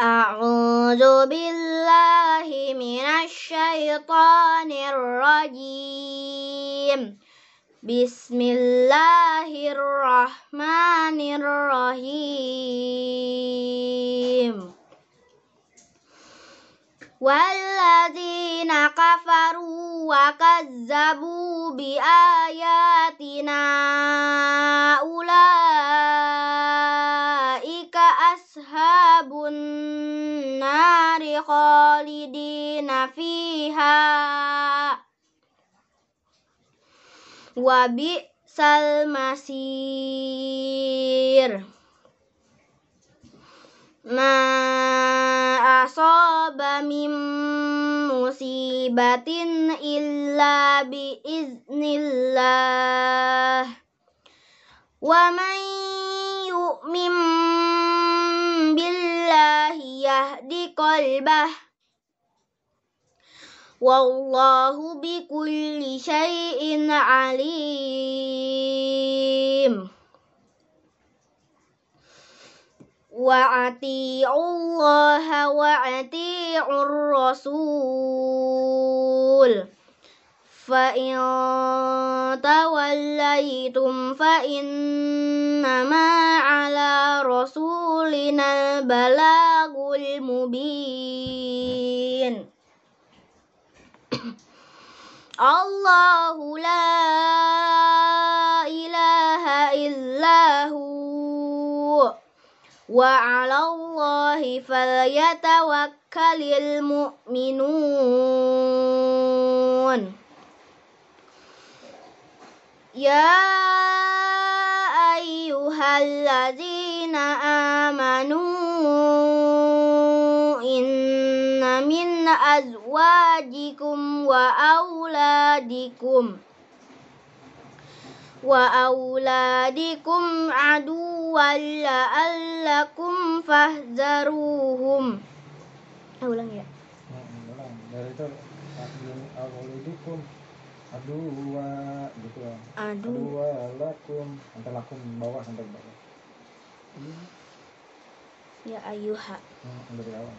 أعوذ بالله من الشيطان الرجيم بسم الله الرحمن الرحيم والذين كفروا وكذبوا بآياتنا أولئك أصحاب خالدين فيها وبئس المصير ما أصاب من مصيبة إلا بإذن الله ومن يؤمن بالله يهد قلبه والله بكل شيء عليم. وأطيعوا الله وأطيعوا الرسول. فإن توليتم فإنما على رسولنا البلاغ المبين. الله لا إله إلا هو وعلى الله فليتوكل المؤمنون يا أيها الذين من أزواجكم وأولادكم وأولادكم عدوا لعلكم فاحذروهم ulang ya dari itu awalidukum adua gitu ya adu adua lakum sampai lakum bawah sampai bawah ya ayuha hmm, dari awal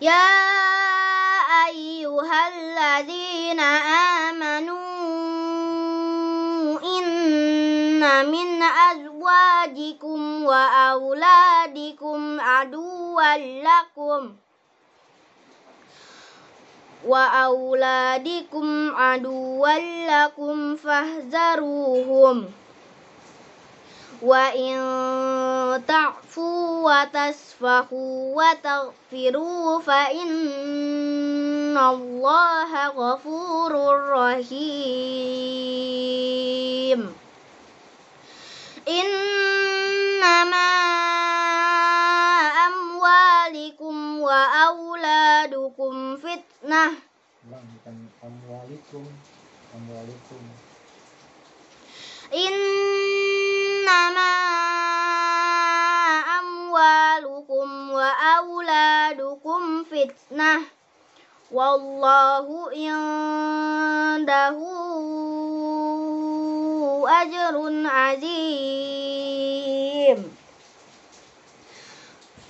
يا أيها الذين آمنوا إن من أزواجكم وأولادكم عدوا لكم. وأولادكم عدوا لكم فاحذروهم. وإن تعفوا وتصفحوا وتغفروا فإن الله غفور رحيم إنما أموالكم وأولادكم فتنة Ulang, bukan wallahu indahu ajrun azim.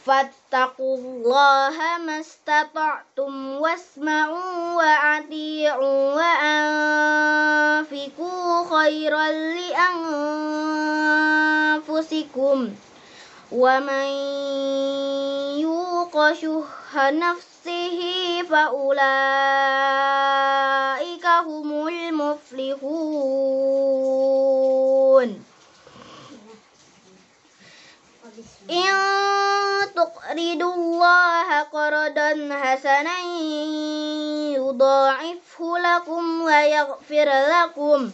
Fattaqullaha mastata'tum wasma'u wa ati'u wa anfiku khairan li anfusikum. Wa man yuqa nafsihi فأولئك هم المفلحون إن تقرضوا الله قرضا حسنا يضاعفه لكم ويغفر لكم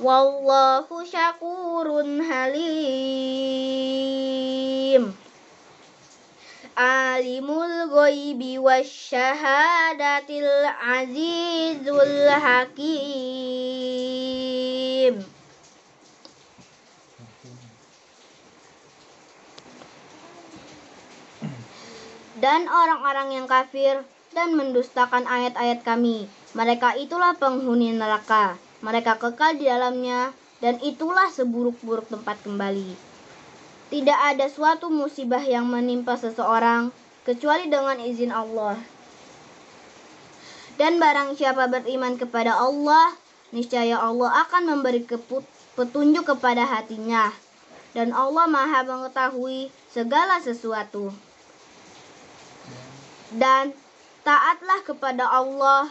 والله شكور حليم alimul ghaibi wasyahadatil azizul hakim dan orang-orang yang kafir dan mendustakan ayat-ayat kami. Mereka itulah penghuni neraka. Mereka kekal di dalamnya dan itulah seburuk-buruk tempat kembali. Tidak ada suatu musibah yang menimpa seseorang kecuali dengan izin Allah. Dan barang siapa beriman kepada Allah, niscaya Allah akan memberi petunjuk kepada hatinya. Dan Allah Maha mengetahui segala sesuatu. Dan taatlah kepada Allah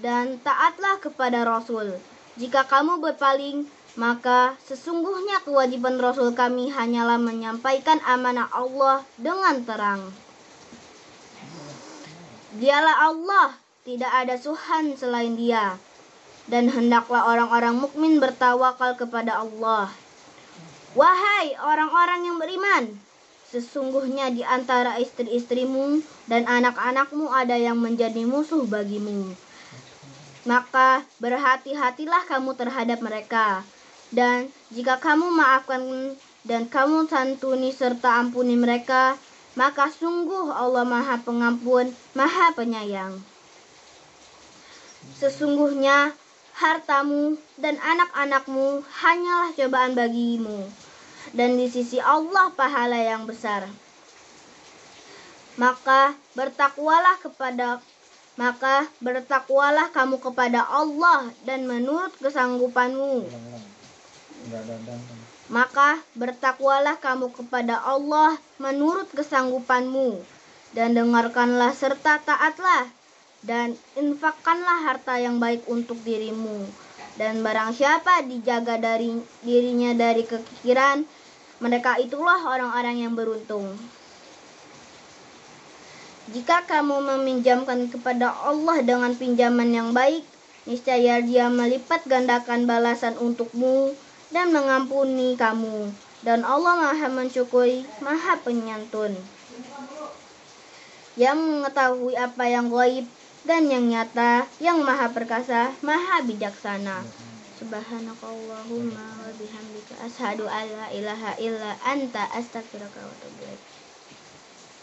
dan taatlah kepada Rasul. Jika kamu berpaling, maka sesungguhnya kewajiban Rasul kami hanyalah menyampaikan amanah Allah dengan terang. Dialah Allah, tidak ada Tuhan selain Dia. Dan hendaklah orang-orang mukmin bertawakal kepada Allah. Wahai orang-orang yang beriman, sesungguhnya di antara istri-istrimu dan anak-anakmu ada yang menjadi musuh bagimu. Maka berhati-hatilah kamu terhadap mereka dan jika kamu maafkan dan kamu santuni serta ampuni mereka, maka sungguh Allah Maha Pengampun, Maha Penyayang. Sesungguhnya hartamu dan anak-anakmu hanyalah cobaan bagimu, dan di sisi Allah pahala yang besar. Maka bertakwalah kepada maka bertakwalah kamu kepada Allah dan menurut kesanggupanmu. Maka bertakwalah kamu kepada Allah menurut kesanggupanmu. Dan dengarkanlah serta taatlah. Dan infakkanlah harta yang baik untuk dirimu. Dan barang siapa dijaga dari dirinya dari kekikiran mereka itulah orang-orang yang beruntung. Jika kamu meminjamkan kepada Allah dengan pinjaman yang baik niscaya dia melipat gandakan balasan untukmu dan mengampuni kamu. Dan Allah maha mensyukuri, maha penyantun. Yang mengetahui apa yang gaib dan yang nyata, yang maha perkasa, maha bijaksana. Subhanakallahumma wa bihamdika ashadu an la ilaha illa anta astaghfiruka wa atubu